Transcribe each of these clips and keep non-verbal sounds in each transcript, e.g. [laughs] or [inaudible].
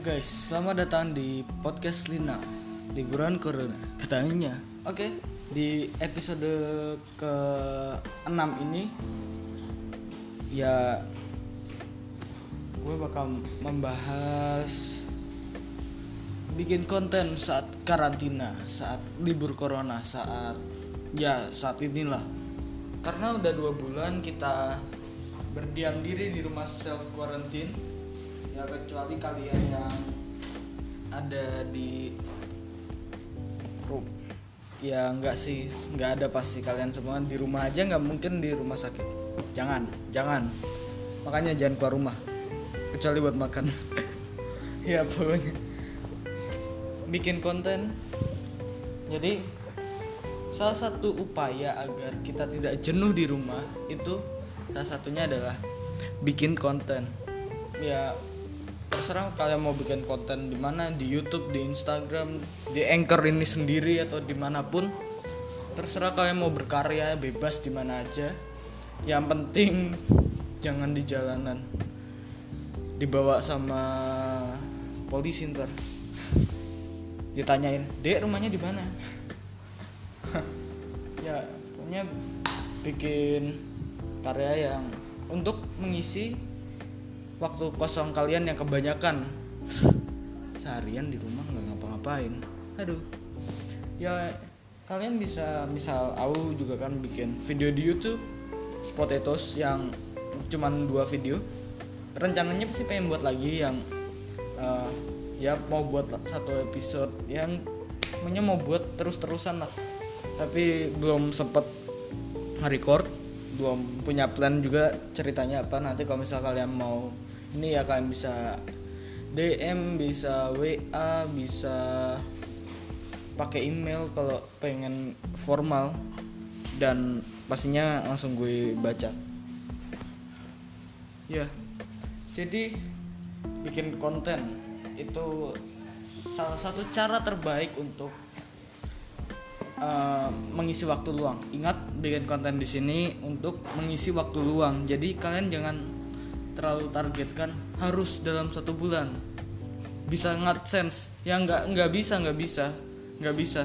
guys, selamat datang di podcast Lina. Liburan Corona Katanya Oke, di episode ke-6 ini Ya Gue bakal membahas Bikin konten saat karantina Saat libur Corona Saat Ya saat inilah. Karena udah dua bulan kita Berdiam diri di rumah self quarantine ya kecuali kalian yang ada di grup ya enggak sih nggak ada pasti. Kalian semua di rumah aja nggak mungkin di rumah sakit. Jangan jangan. Makanya jangan keluar rumah. Kecuali buat makan. [laughs] Ya pokoknya. Bikin konten. Jadi salah satu upaya agar kita tidak jenuh di rumah itu salah satunya adalah bikin konten. Ya terserah kalian mau bikin konten di mana di YouTube di Instagram di Anchor ini sendiri atau di mana pun terserah kalian mau berkarya bebas di mana aja. Yang penting jangan di jalanan. Dibawa sama polisi ntar. Ditanyain dek rumahnya di mana? [laughs] Ya pokoknya bikin karya yang untuk mengisi waktu kosong kalian yang kebanyakan. Seharian di rumah nggak ngapa-ngapain. Aduh. Ya kalian bisa misal aku juga kan bikin video di YouTube Spotatoes yang cuman dua video. Rencananya sih pengen buat lagi yang uh, ya mau buat satu episode yang punya mau buat terus-terusan lah. Tapi belum sempet record belum punya plan juga ceritanya apa. Nanti kalau misal kalian mau ini ya kalian bisa DM bisa WA bisa pakai email kalau pengen formal. Dan pastinya langsung gue baca. Ya. Jadi bikin konten itu salah satu cara terbaik untuk uh, mengisi waktu luang. Ingat bikin konten di sini untuk mengisi waktu luang. Jadi kalian jangan terlalu targetkan harus dalam satu bulan. Bisa sense ya nggak nggak bisa nggak bisa nggak bisa.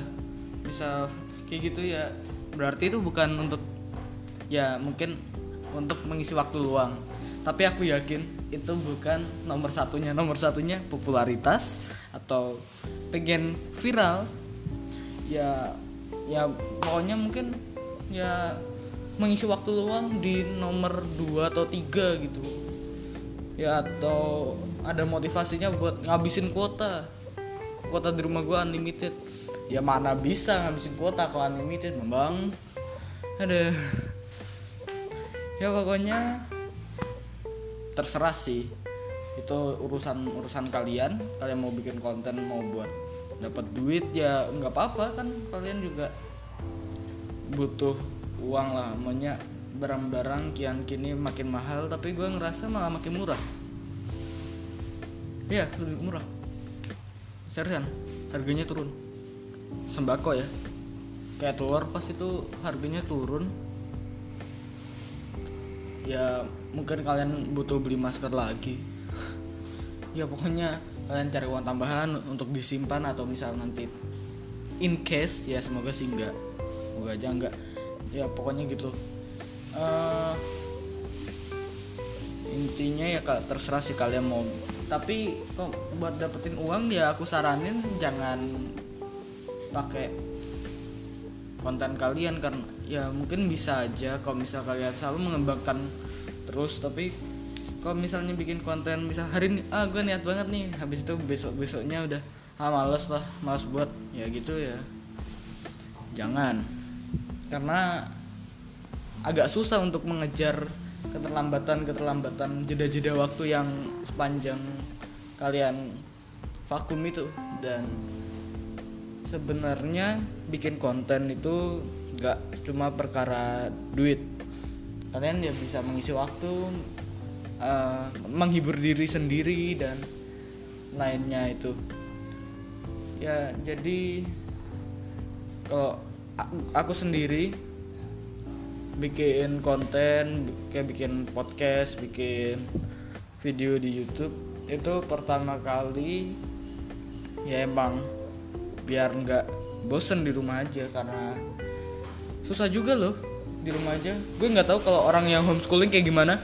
Misal kayak gitu ya. Berarti itu bukan untuk ya mungkin untuk mengisi waktu luang. Tapi aku yakin itu bukan nomor satunya. Nomor satunya popularitas atau pengen viral. Ya ya pokoknya mungkin ya mengisi waktu luang di nomor 2 atau 3 gitu ya atau ada motivasinya buat ngabisin kuota. Kuota di rumah gue unlimited. Ya mana bisa ngabisin kuota kalau unlimited memang ada ya pokoknya terserah sih. Itu urusan urusan kalian. Kalian mau bikin konten mau buat dapat duit ya nggak apa-apa kan. Kalian juga butuh uang lah. Maunya barang-barang kian kini makin mahal tapi gue ngerasa malah makin murah. Iya lebih murah. Seriusan harganya turun. Sembako ya. Kayak telur pas itu harganya turun. Ya mungkin kalian butuh beli masker lagi. [laughs] Ya pokoknya kalian cari uang tambahan untuk disimpan atau misal nanti in case ya semoga sih enggak. Semoga aja enggak. Ya pokoknya gitu uh, intinya ya kak terserah sih kalian mau. Tapi kok buat dapetin uang ya aku saranin jangan pakai konten kalian karena ya mungkin bisa aja kalau misal kalian selalu mengembangkan terus. Tapi kalau misalnya bikin konten misal hari ini ah gue niat banget nih habis itu besok besoknya udah ah males lah males buat ya gitu ya. Jangan. Karena agak susah untuk mengejar keterlambatan-keterlambatan jeda-jeda waktu yang sepanjang kalian vakum itu. Dan sebenarnya bikin konten itu gak cuma perkara duit. Kalian ya bisa mengisi waktu uh, menghibur diri sendiri dan lainnya itu. Ya jadi kalau aku sendiri bikin konten kayak bikin podcast bikin video di YouTube itu pertama kali ya emang biar nggak bosen di rumah aja karena susah juga loh di rumah aja. Gue nggak tahu kalau orang yang homeschooling kayak gimana.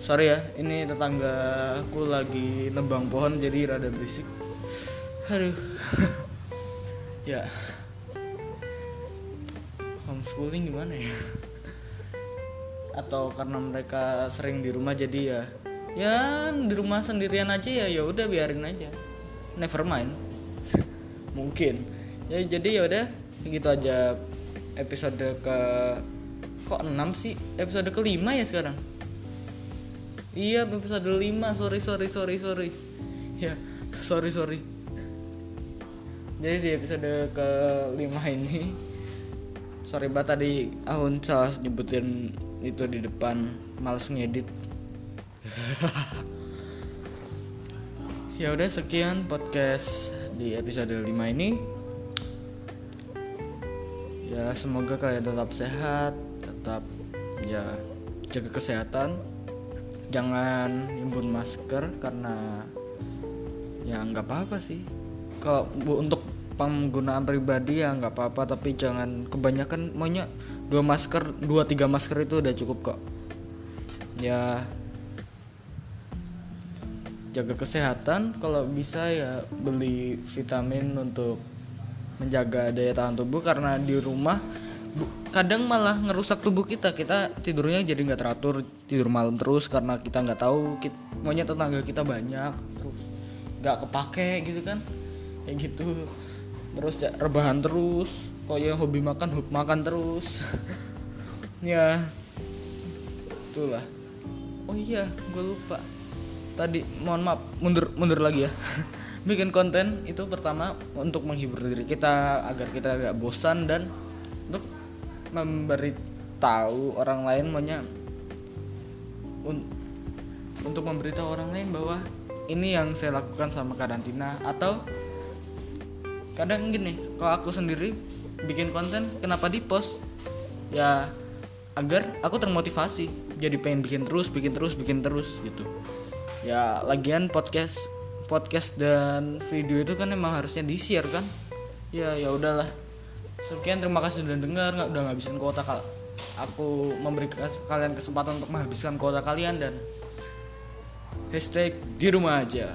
Sorry ya ini tetangga aku lagi nebang pohon jadi rada berisik. Aduh. [laughs] Ya homeschooling gimana ya? [laughs] Atau karena mereka sering di rumah jadi ya ya di rumah sendirian aja ya ya udah biarin aja. Never mind. [laughs] Mungkin. Ya jadi ya udah gitu aja episode ke kok 6 sih? Episode kelima ya sekarang? Iya episode 5 sorry sorry sorry sorry. Ya sorry sorry. Jadi di episode ke 5 ini sorry banget tadi aku salah nyebutin itu di depan males ngedit. [laughs] Ya udah sekian podcast di episode 5 ini. Ya semoga kalian tetap sehat tetap ya jaga kesehatan. Jangan himpun masker karena ya nggak apa-apa sih. Kalau untuk penggunaan pribadi ya nggak apa-apa tapi jangan kebanyakan maunya dua masker dua tiga masker itu udah cukup kok. Ya jaga kesehatan kalau bisa ya beli vitamin untuk menjaga daya tahan tubuh karena di rumah kadang malah ngerusak tubuh kita. Kita tidurnya jadi nggak teratur tidur malam terus karena kita nggak tahu kita, maunya tetangga kita banyak terus nggak kepake gitu kan. Kayak gitu terus ya, rebahan terus. Kok ya hobi makan hobi makan terus. [laughs] Ya itulah. Oh iya gue lupa. Tadi mohon maaf mundur mundur lagi ya. [laughs] Bikin konten itu pertama untuk menghibur diri kita agar kita gak bosan dan untuk memberitahu orang lain maunya un, untuk memberitahu orang lain bahwa ini yang saya lakukan sama karantina atau kadang gini kalau aku sendiri bikin konten kenapa di post ya agar aku termotivasi. Jadi pengen bikin terus bikin terus bikin terus gitu. Ya lagian podcast podcast dan video itu kan emang harusnya di share kan? Ya ya udahlah. Sekian terima kasih sudah dengar. Nggak udah ngabisin kuota kal aku memberi kalian kesempatan untuk menghabiskan kuota kalian dan hashtag di rumah aja